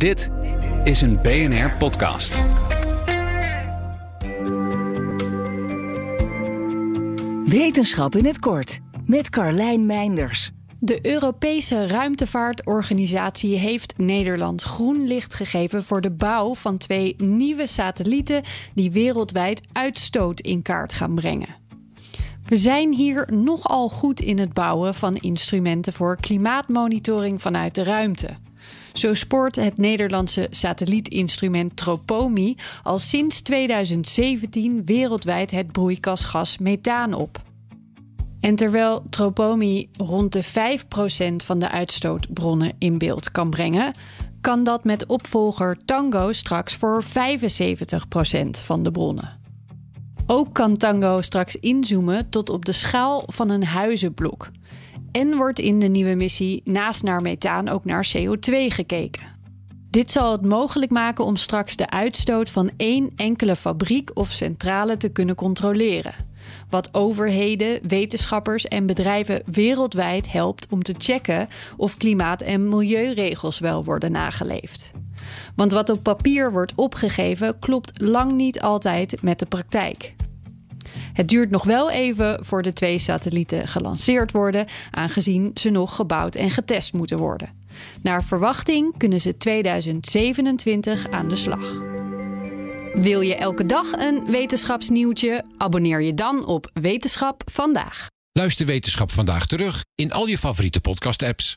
Dit is een BNR-podcast. Wetenschap in het kort met Carlijn Meinders. De Europese ruimtevaartorganisatie heeft Nederland groen licht gegeven voor de bouw van twee nieuwe satellieten die wereldwijd uitstoot in kaart gaan brengen. We zijn hier nogal goed in het bouwen van instrumenten voor klimaatmonitoring vanuit de ruimte. Zo spoort het Nederlandse satellietinstrument Tropomi al sinds 2017 wereldwijd het broeikasgas methaan op. En terwijl Tropomi rond de 5% van de uitstootbronnen in beeld kan brengen, kan dat met opvolger Tango straks voor 75% van de bronnen. Ook kan Tango straks inzoomen tot op de schaal van een huizenblok. En wordt in de nieuwe missie naast naar methaan ook naar CO2 gekeken. Dit zal het mogelijk maken om straks de uitstoot van één enkele fabriek of centrale te kunnen controleren. Wat overheden, wetenschappers en bedrijven wereldwijd helpt om te checken of klimaat- en milieuregels wel worden nageleefd. Want wat op papier wordt opgegeven, klopt lang niet altijd met de praktijk. Het duurt nog wel even voor de twee satellieten gelanceerd worden, aangezien ze nog gebouwd en getest moeten worden. Naar verwachting kunnen ze 2027 aan de slag. Wil je elke dag een wetenschapsnieuwtje? Abonneer je dan op Wetenschap vandaag. Luister Wetenschap vandaag terug in al je favoriete podcast-apps.